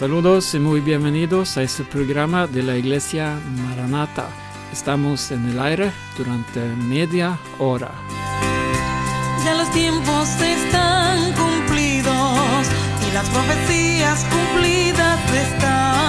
Saludos y muy bienvenidos a este programa de la Iglesia Maranata. Estamos en el aire durante media hora. Ya los tiempos están cumplidos y las profecías cumplidas están.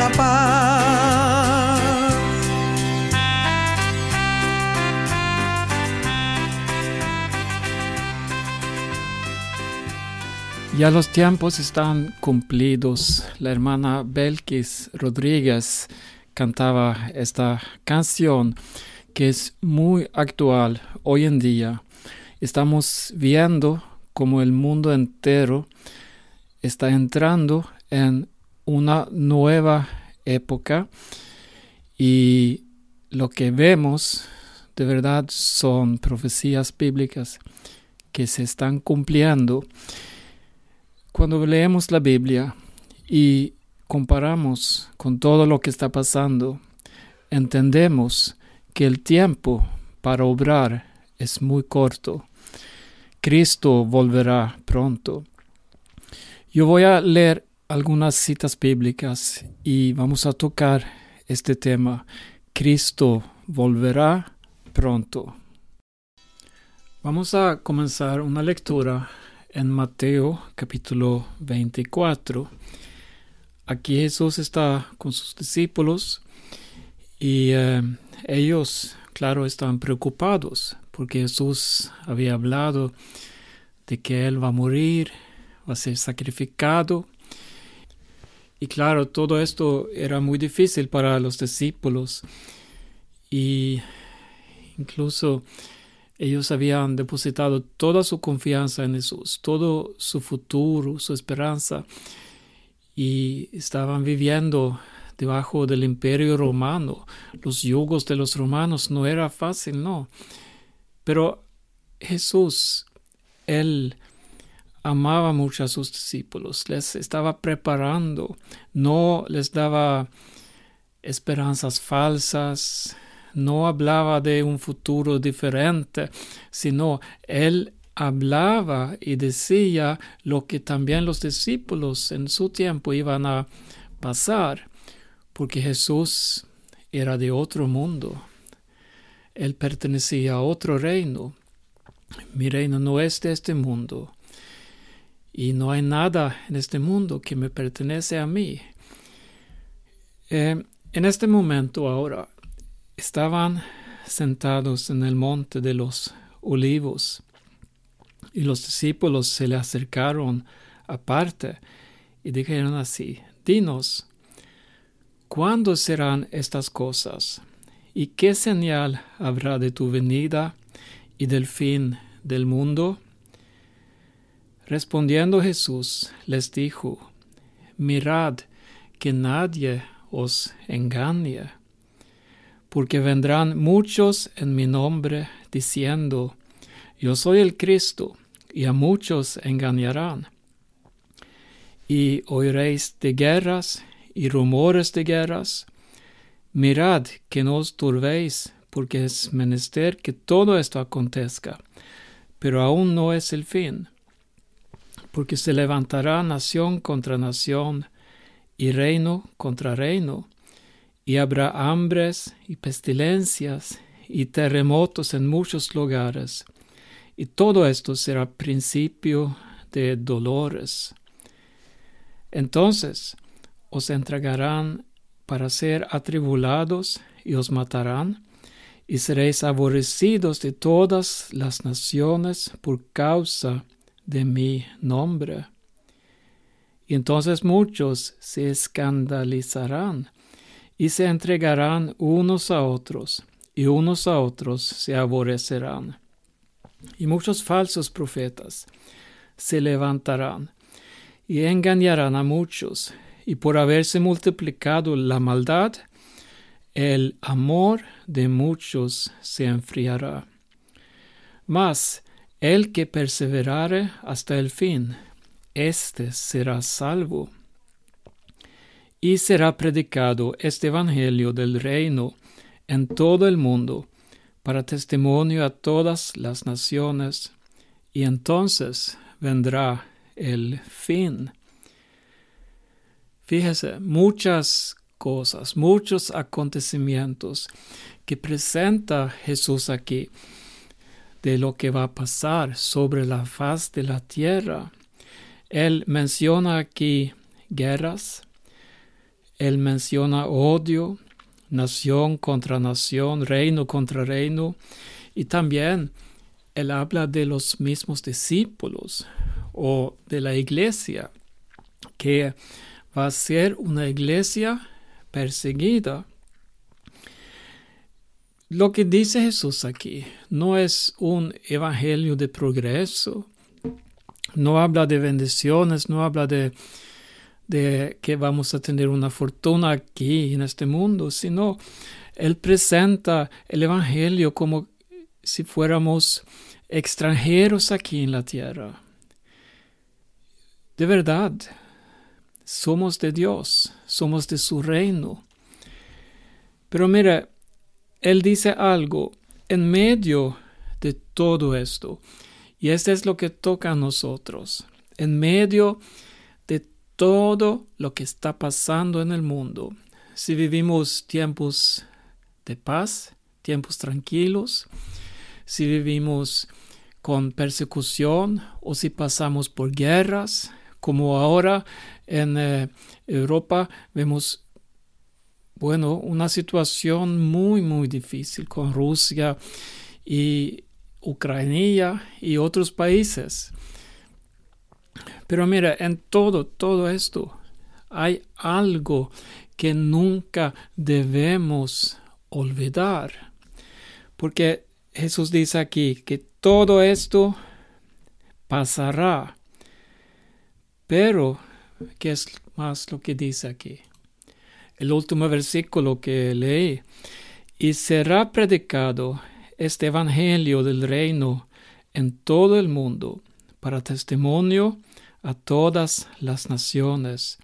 La paz. Ya los tiempos están cumplidos. La hermana Belkis Rodríguez cantaba esta canción que es muy actual hoy en día. Estamos viendo como el mundo entero está entrando en una nueva época y lo que vemos de verdad son profecías bíblicas que se están cumpliendo. Cuando leemos la Biblia y comparamos con todo lo que está pasando, entendemos que el tiempo para obrar es muy corto. Cristo volverá pronto. Yo voy a leer algunas citas bíblicas y vamos a tocar este tema. Cristo volverá pronto. Vamos a comenzar una lectura en Mateo capítulo 24. Aquí Jesús está con sus discípulos y eh, ellos, claro, estaban preocupados porque Jesús había hablado de que Él va a morir, va a ser sacrificado. Y claro, todo esto era muy difícil para los discípulos y incluso ellos habían depositado toda su confianza en Jesús, todo su futuro, su esperanza, y estaban viviendo debajo del imperio romano. Los yugos de los romanos no era fácil, no. Pero Jesús, Él amaba mucho a sus discípulos, les estaba preparando, no les daba esperanzas falsas, no hablaba de un futuro diferente, sino él hablaba y decía lo que también los discípulos en su tiempo iban a pasar, porque Jesús era de otro mundo. Él pertenecía a otro reino. Mi reino no es de este mundo. Y no hay nada en este mundo que me pertenece a mí. Eh, en este momento ahora, estaban sentados en el monte de los olivos y los discípulos se le acercaron aparte y dijeron así, dinos, ¿cuándo serán estas cosas? ¿Y qué señal habrá de tu venida y del fin del mundo? Respondiendo Jesús les dijo, mirad que nadie os engañe porque vendrán muchos en mi nombre diciendo, Yo soy el Cristo, y a muchos engañarán. Y oiréis de guerras y rumores de guerras. Mirad que no os turbéis, porque es menester que todo esto acontezca, pero aún no es el fin, porque se levantará nación contra nación y reino contra reino y habrá hambres y pestilencias y terremotos en muchos lugares. Y todo esto será principio de dolores. Entonces os entregarán para ser atribulados y os matarán, y seréis aborrecidos de todas las naciones por causa de mi nombre. Entonces muchos se escandalizarán y se entregarán unos a otros, y unos a otros se aborrecerán. Y muchos falsos profetas se levantarán y engañarán a muchos, y por haberse multiplicado la maldad, el amor de muchos se enfriará. Mas el que perseverare hasta el fin, éste será salvo. Y será predicado este Evangelio del reino en todo el mundo, para testimonio a todas las naciones, y entonces vendrá el fin. Fíjese, muchas cosas, muchos acontecimientos que presenta Jesús aquí de lo que va a pasar sobre la faz de la tierra. Él menciona aquí guerras, él menciona odio, nación contra nación, reino contra reino, y también él habla de los mismos discípulos o de la iglesia, que va a ser una iglesia perseguida. Lo que dice Jesús aquí no es un evangelio de progreso, no habla de bendiciones, no habla de, que vamos a tener una fortuna aquí en este mundo, sino Él presenta el evangelio como si fuéramos extranjeros aquí en la tierra. De verdad, somos de Dios, somos de su reino. Pero mira, él dice algo en medio de todo esto. Y esto es lo que toca a nosotros. En medio de todo lo que está pasando en el mundo. Si vivimos tiempos de paz, tiempos tranquilos, si vivimos con persecución o si pasamos por guerras, como ahora en eh, Europa vemos bueno, una situación muy, muy difícil con Rusia y Ucrania y otros países. Pero mira, en todo, todo esto hay algo que nunca debemos olvidar. Porque Jesús dice aquí que todo esto pasará. Pero, ¿qué es más lo que dice aquí? El último versículo que leí, y será predicado este Evangelio del reino en todo el mundo para testimonio a todas las naciones,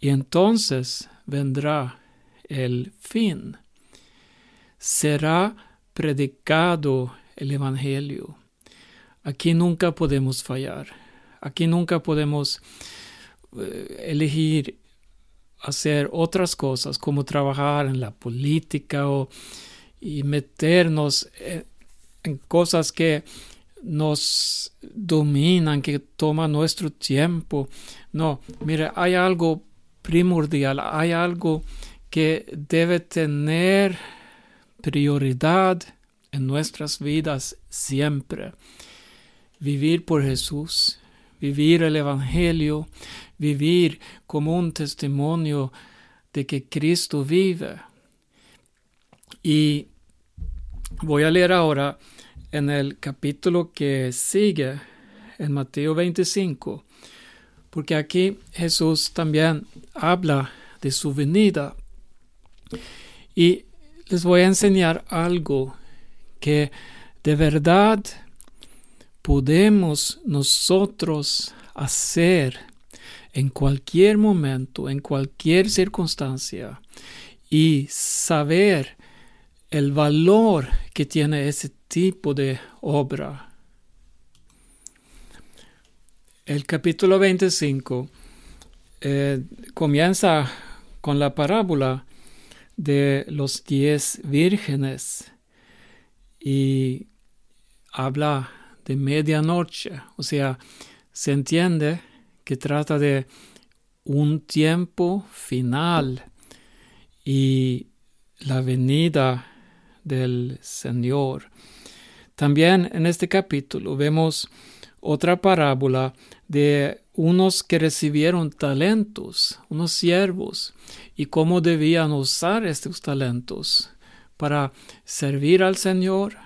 y entonces vendrá el fin. Será predicado el Evangelio. Aquí nunca podemos fallar. Aquí nunca podemos eh, elegir hacer otras cosas como trabajar en la política o y meternos en, cosas que nos dominan, que toman nuestro tiempo. No, mire, hay algo primordial, hay algo que debe tener prioridad en nuestras vidas siempre. Vivir por Jesús, vivir el Evangelio, vivir como un testimonio de que Cristo vive. Y voy a leer ahora en el capítulo que sigue, en Mateo 25, porque aquí Jesús también habla de su venida. Y les voy a enseñar algo que de verdad podemos nosotros hacer en cualquier momento, en cualquier circunstancia y saber el valor que tiene ese tipo de obra. El capítulo 25 eh, comienza con la parábola de los diez vírgenes y habla de medianoche, o sea, se entiende que trata de un tiempo final y la venida del Señor. También en este capítulo vemos otra parábola de unos que recibieron talentos, unos siervos, y cómo debían usar estos talentos para servir al Señor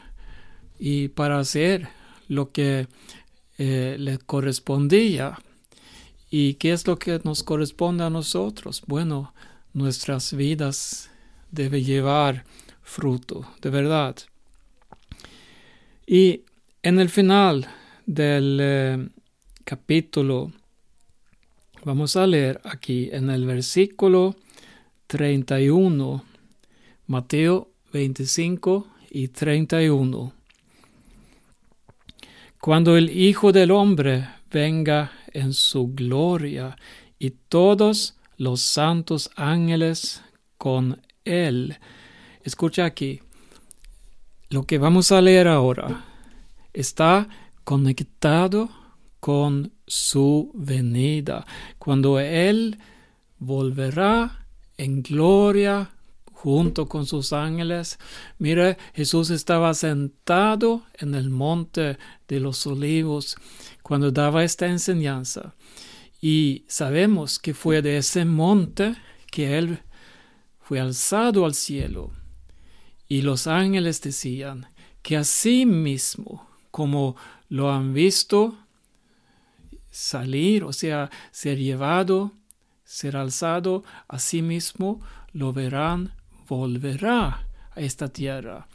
y para hacer lo que eh, le correspondía. ¿Y qué es lo que nos corresponde a nosotros? Bueno, nuestras vidas deben llevar fruto, de verdad. Y en el final del eh, capítulo, vamos a leer aquí en el versículo 31, Mateo 25 y 31. Cuando el Hijo del Hombre venga en su gloria y todos los santos ángeles con él. Escucha aquí, lo que vamos a leer ahora está conectado con su venida, cuando Él volverá en gloria junto con sus ángeles. Mire, Jesús estaba sentado en el monte de los olivos cuando daba esta enseñanza. Y sabemos que fue de ese monte que Él fue alzado al cielo. Y los ángeles decían que así mismo como lo han visto salir, o sea, ser llevado, ser alzado, así mismo lo verán, volverá a esta tierra.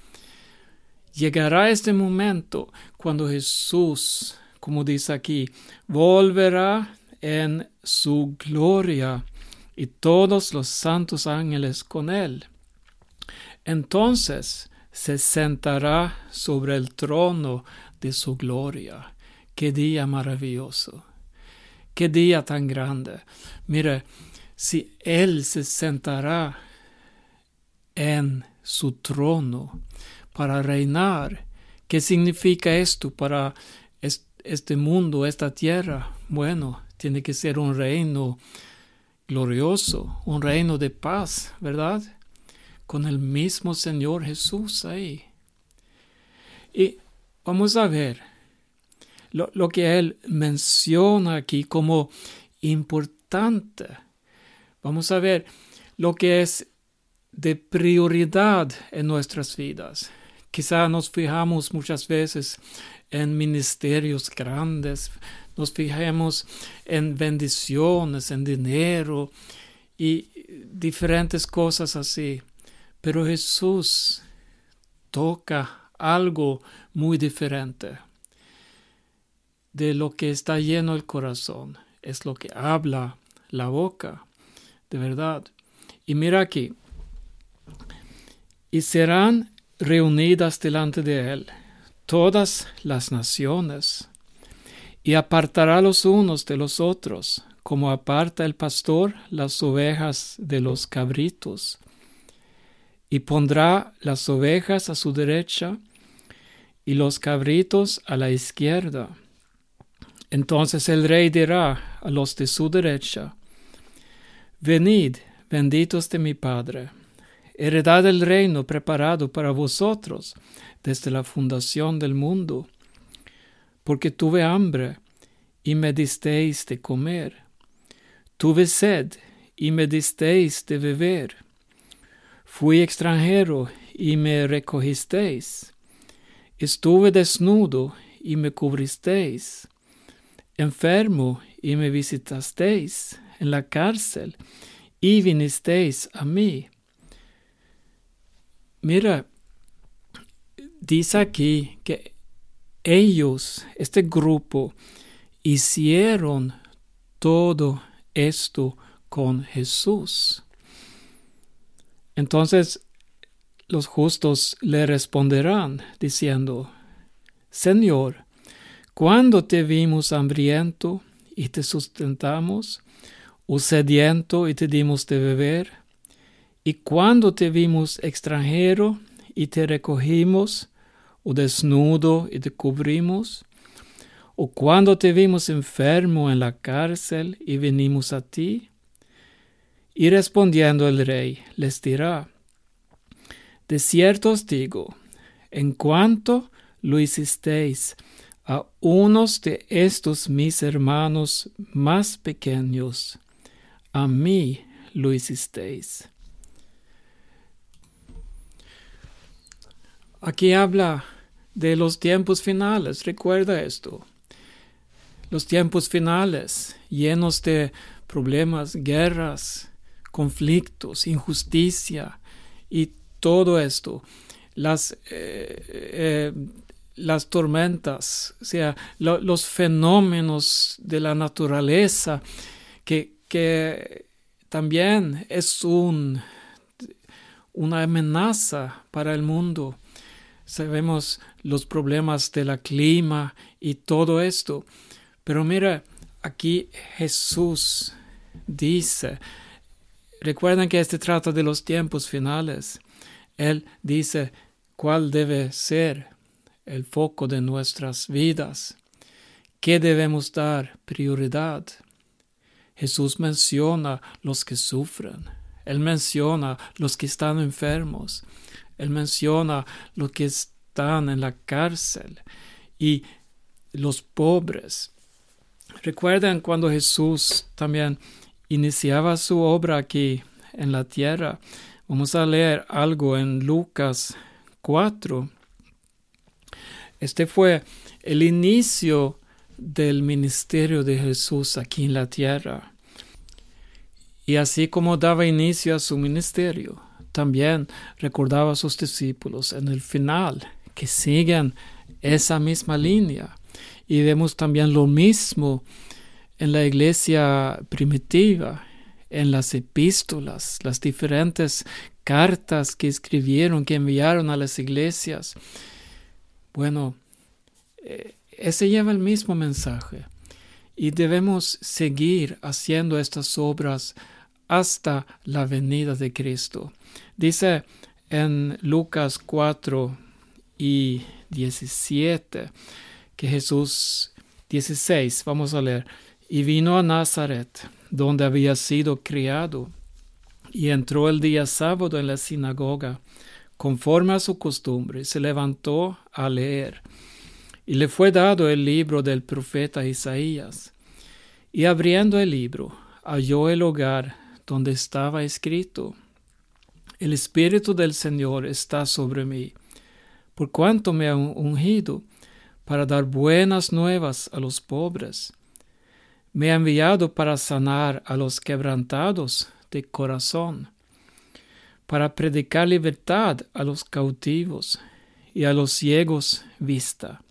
Llegará este momento cuando Jesús, como dice aquí, volverá en su gloria y todos los santos ángeles con él. Entonces se sentará sobre el trono de su gloria. Qué día maravilloso. Qué día tan grande. Mire, si Él se sentará en su trono para reinar, ¿qué significa esto para este mundo, esta tierra? Bueno, tiene que ser un reino glorioso, un reino de paz, ¿verdad? Con el mismo Señor Jesús ahí. Y vamos a ver lo, que él menciona aquí como importante. Vamos a ver lo que es de prioridad en nuestras vidas. Quizá nos fijamos muchas veces en ministerios grandes, nos fijemos en bendiciones, en dinero y diferentes cosas así. Pero Jesús toca algo muy diferente de lo que está lleno el corazón. Es lo que habla la boca, de verdad. Y mira aquí. Y serán reunidas delante de él todas las naciones, y apartará los unos de los otros, como aparta el pastor las ovejas de los cabritos, y pondrá las ovejas a su derecha y los cabritos a la izquierda. Entonces el rey dirá a los de su derecha, Venid, benditos de mi Padre, heredad el reino preparado para vosotros desde la fundación del mundo, porque tuve hambre y me disteis de comer, tuve sed y me disteis de beber, fui extranjero y me recogisteis, estuve desnudo y me cubristeis. Enfermo y me visitasteis en la cárcel y vinisteis a mí. Mira, dice aquí que ellos, este grupo, hicieron todo esto con Jesús. Entonces los justos le responderán diciendo, Señor, cuando te vimos hambriento y te sustentamos, o sediento y te dimos de beber, y cuando te vimos extranjero y te recogimos, o desnudo y te cubrimos? ¿O cuando te vimos enfermo en la cárcel y venimos a ti? Y respondiendo el rey les dirá, De cierto os digo, en cuanto lo hicisteis a unos de estos mis hermanos más pequeños, a mí lo hicisteis. Aquí habla de los tiempos finales, recuerda esto. Los tiempos finales, llenos de problemas, guerras, conflictos, injusticia y todo esto. Las, eh, eh, las tormentas, o sea, los fenómenos de la naturaleza que, que también es un, una amenaza para el mundo. Sabemos los problemas del clima y todo esto. Pero mira, aquí Jesús dice, recuerden que este trata de los tiempos finales. Él dice cuál debe ser el foco de nuestras vidas, qué debemos dar prioridad. Jesús menciona los que sufren, Él menciona los que están enfermos, Él menciona los que están en la cárcel y los pobres. Recuerden cuando Jesús también iniciaba su obra aquí en la tierra. Vamos a leer algo en Lucas 4. Este fue el inicio del ministerio de Jesús aquí en la tierra. Y así como daba inicio a su ministerio, también recordaba a sus discípulos en el final que siguen esa misma línea. Y vemos también lo mismo en la iglesia primitiva, en las epístolas, las diferentes cartas que escribieron, que enviaron a las iglesias. Bueno, eh, ese lleva el mismo mensaje y debemos seguir haciendo estas obras hasta la venida de Cristo. Dice en Lucas 4 y 17 que Jesús 16, vamos a leer, y vino a Nazaret, donde había sido criado, y entró el día sábado en la sinagoga, conforme a su costumbre, se levantó a leer. Y le fue dado el libro del profeta Isaías. Y abriendo el libro, halló el hogar donde estaba escrito, El Espíritu del Señor está sobre mí, por cuanto me ha ungido para dar buenas nuevas a los pobres. Me ha enviado para sanar a los quebrantados de corazón, para predicar libertad a los cautivos y a los ciegos vista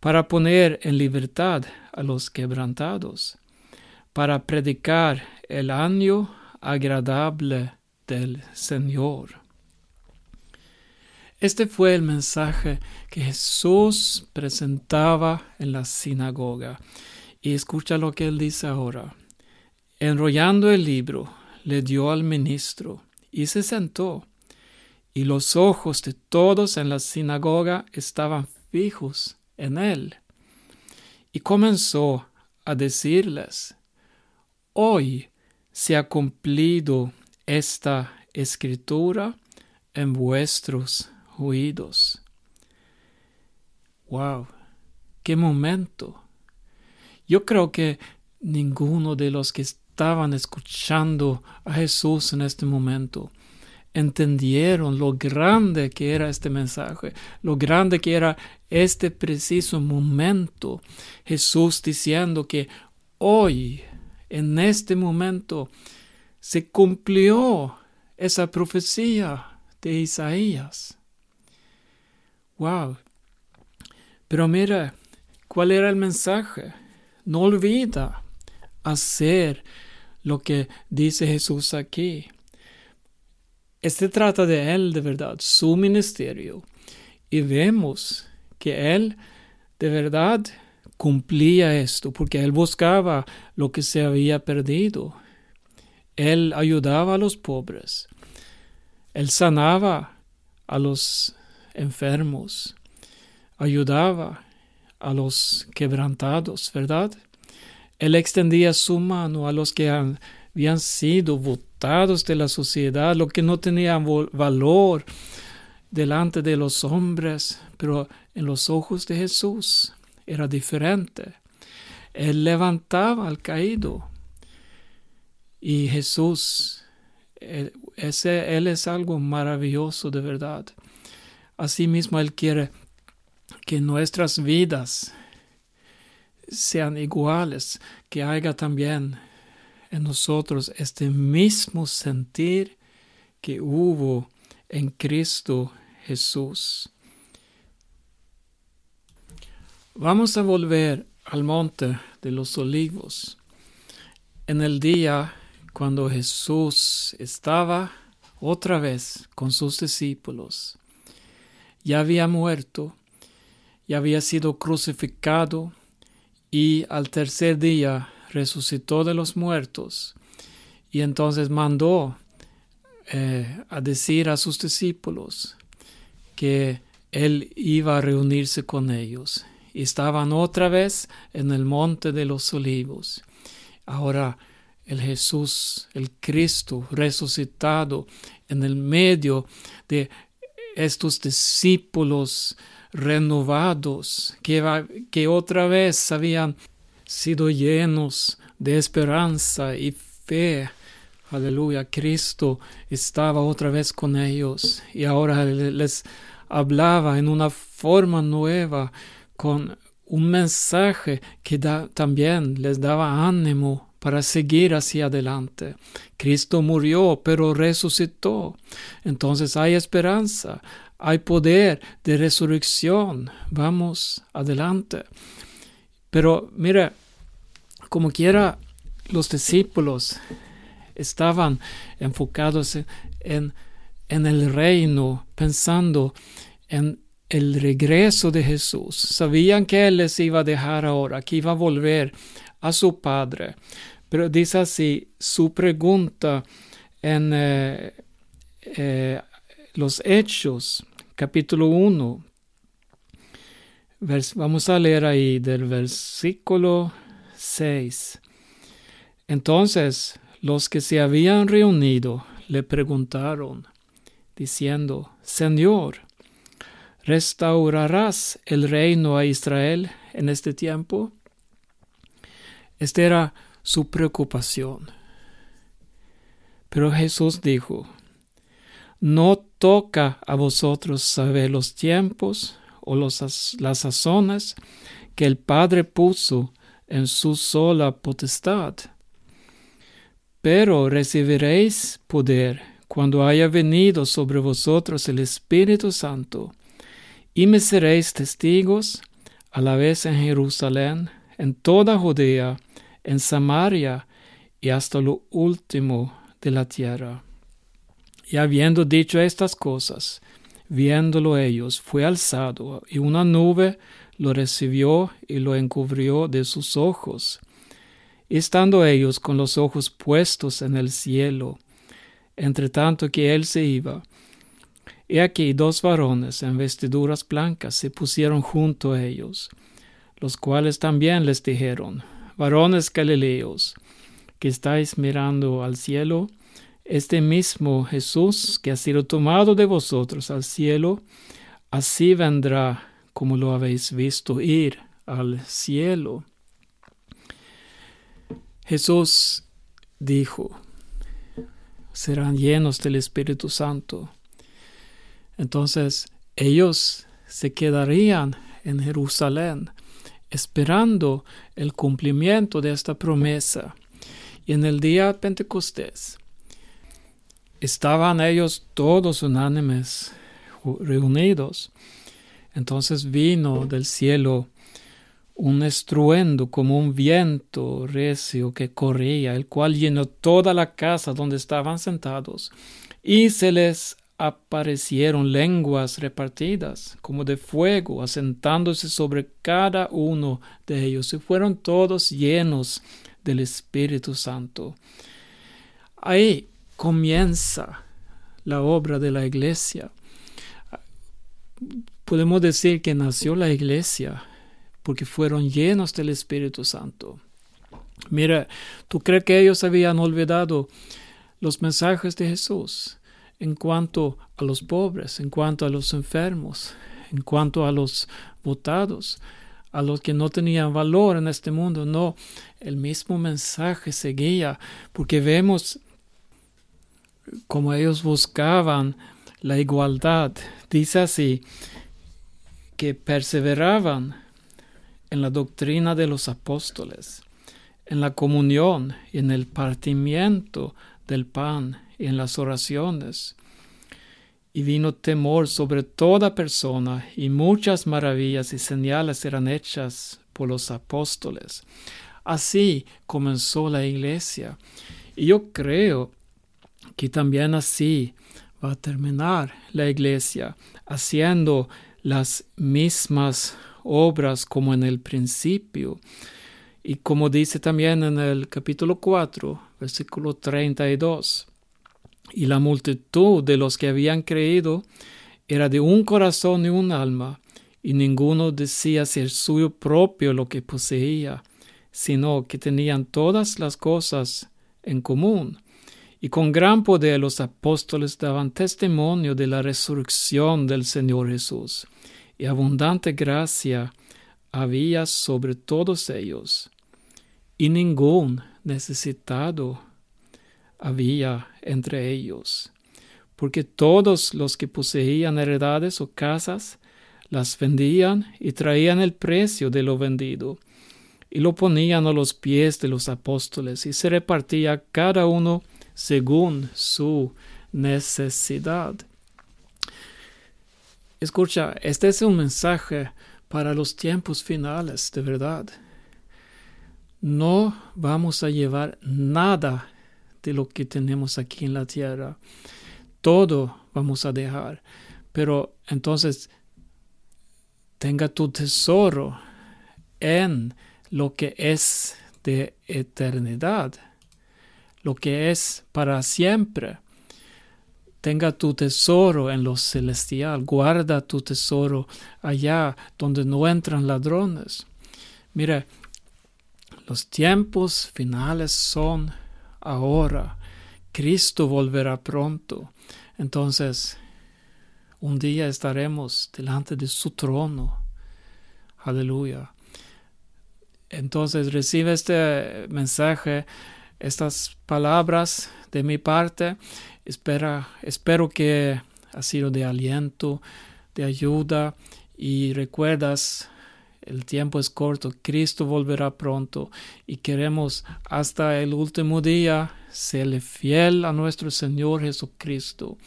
para poner en libertad a los quebrantados, para predicar el año agradable del Señor. Este fue el mensaje que Jesús presentaba en la sinagoga. Y escucha lo que él dice ahora. Enrollando el libro, le dio al ministro y se sentó. Y los ojos de todos en la sinagoga estaban fijos en él. Y comenzó a decirles, hoy se ha cumplido esta escritura en vuestros oídos. Wow, qué momento. Yo creo que ninguno de los que estaban escuchando a Jesús en este momento entendieron lo grande que era este mensaje, lo grande que era este preciso momento. Jesús diciendo que hoy, en este momento, se cumplió esa profecía de Isaías. Wow. Pero mira, ¿cuál era el mensaje? No olvida hacer lo que dice Jesús aquí. Este trata de Él de verdad, su ministerio. Y vemos que Él de verdad cumplía esto, porque Él buscaba lo que se había perdido. Él ayudaba a los pobres. Él sanaba a los enfermos. ayudaba a los quebrantados, ¿verdad? Él extendía su mano a los que habían sido votados de la sociedad, los que no tenían valor delante de los hombres, pero en los ojos de Jesús era diferente. Él levantaba al caído. Y Jesús, él, ese, él es algo maravilloso de verdad. Asimismo, Él quiere que nuestras vidas sean iguales, que haya también en nosotros este mismo sentir que hubo en Cristo Jesús. Vamos a volver al monte de los olivos. En el día cuando Jesús estaba otra vez con sus discípulos, ya había muerto, ya había sido crucificado y al tercer día resucitó de los muertos y entonces mandó eh, a decir a sus discípulos que él iba a reunirse con ellos. Estaban otra vez en el monte de los olivos. Ahora el Jesús, el Cristo resucitado en el medio de estos discípulos renovados que, que otra vez habían sido llenos de esperanza y fe. Aleluya, Cristo estaba otra vez con ellos y ahora les hablaba en una forma nueva, con un mensaje que también les daba ánimo para seguir hacia adelante. Cristo murió, pero resucitó. Entonces hay esperanza, hay poder de resurrección. Vamos adelante. Pero mira, como quiera, los discípulos estaban enfocados en, en el reino, pensando en el regreso de Jesús. Sabían que Él les iba a dejar ahora, que iba a volver a su Padre. Pero dice así, su pregunta en eh, eh, los Hechos, capítulo 1, vamos a leer ahí del versículo 6. Entonces los que se habían reunido le preguntaron, diciendo, Señor, ¿restaurarás el reino a Israel en este tiempo? Esta era su preocupación. Pero Jesús dijo, no toca a vosotros saber los tiempos o los, las sazones que el Padre puso en su sola potestad. Pero recibiréis poder cuando haya venido sobre vosotros el Espíritu Santo, y me seréis testigos a la vez en Jerusalén, en toda Judea, en Samaria y hasta lo último de la tierra. Y habiendo dicho estas cosas, viéndolo ellos, fue alzado, y una nube lo recibió y lo encubrió de sus ojos. estando ellos con los ojos puestos en el cielo, entre tanto que él se iba, He aquí dos varones en vestiduras blancas se pusieron junto a ellos, los cuales también les dijeron, varones galileos, que estáis mirando al cielo, este mismo Jesús que ha sido tomado de vosotros al cielo, así vendrá como lo habéis visto ir al cielo. Jesús dijo, serán llenos del Espíritu Santo. Entonces ellos se quedarían en Jerusalén esperando el cumplimiento de esta promesa. Y en el día de Pentecostés estaban ellos todos unánimes reunidos. Entonces vino del cielo un estruendo como un viento recio que corría, el cual llenó toda la casa donde estaban sentados, y se les aparecieron lenguas repartidas como de fuego, asentándose sobre cada uno de ellos, y fueron todos llenos del Espíritu Santo. Ahí comienza la obra de la iglesia. podemos decir que nació la iglesia porque fueron llenos del Espíritu Santo. Mira, ¿tú crees que ellos habían olvidado los mensajes de Jesús en cuanto a los pobres, en cuanto a los enfermos, en cuanto a los votados, a los que no tenían valor en este mundo? No, el mismo mensaje seguía, porque vemos como ellos buscaban la igualdad. Dice así, que perseveraban en la doctrina de los apóstoles, en la comunión en el partimiento del pan en las oraciones. Y vino temor sobre toda persona, y muchas maravillas y señales eran hechas por los apóstoles. Así comenzó la iglesia. Y yo creo que también así va a terminar la iglesia, haciendo las mismas obras como en el principio. Y como dice también en el capítulo 4, versículo 32, y la multitud de los que habían creído era de un corazón y un alma, y ninguno decía ser suyo propio lo que poseía, sino que tenían todas las cosas en común. Y con gran poder los apóstoles daban testimonio de la resurrección del Señor Jesús, y abundante gracia había sobre todos ellos, y ningún necesitado había entre ellos, porque todos los que poseían heredades o casas las vendían y traían el precio de lo vendido, y lo ponían a los pies de los apóstoles, y se repartía cada uno según su necesidad. Escucha, este es un mensaje para los tiempos finales, de verdad. No vamos a llevar nada de lo que tenemos aquí en la tierra. Todo vamos a dejar. Pero entonces, tenga tu tesoro en lo que es de eternidad lo que es para siempre. Tenga tu tesoro en lo celestial, guarda tu tesoro allá donde no entran ladrones. Mire, los tiempos finales son ahora. Cristo volverá pronto. Entonces, un día estaremos delante de su trono. Aleluya. Entonces recibe este mensaje estas palabras de mi parte. Espera, espero que ha sido de aliento, de ayuda y recuerdas, el tiempo es corto, Cristo volverá pronto y queremos hasta el último día serle fiel a nuestro Señor Jesucristo.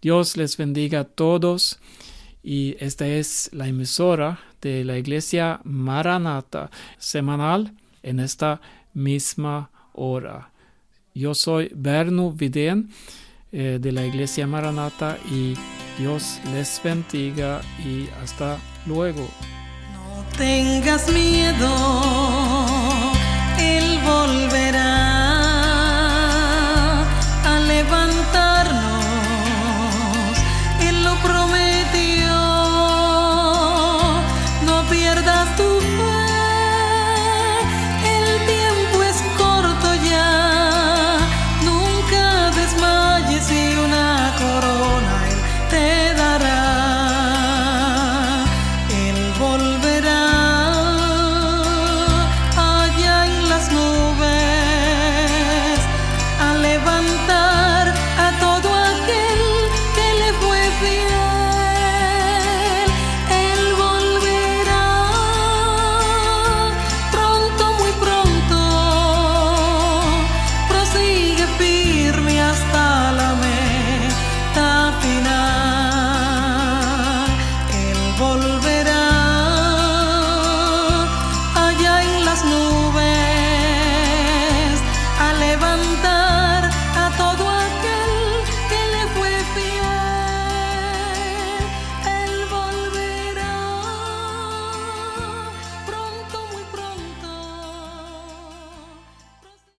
Dios les bendiga a todos y esta es la emisora de la iglesia Maranata semanal en esta misma hora. Yo soy Berno Vidén eh, de la Iglesia Maranata y Dios les bendiga y hasta luego. Tengas miedo, Él volverá.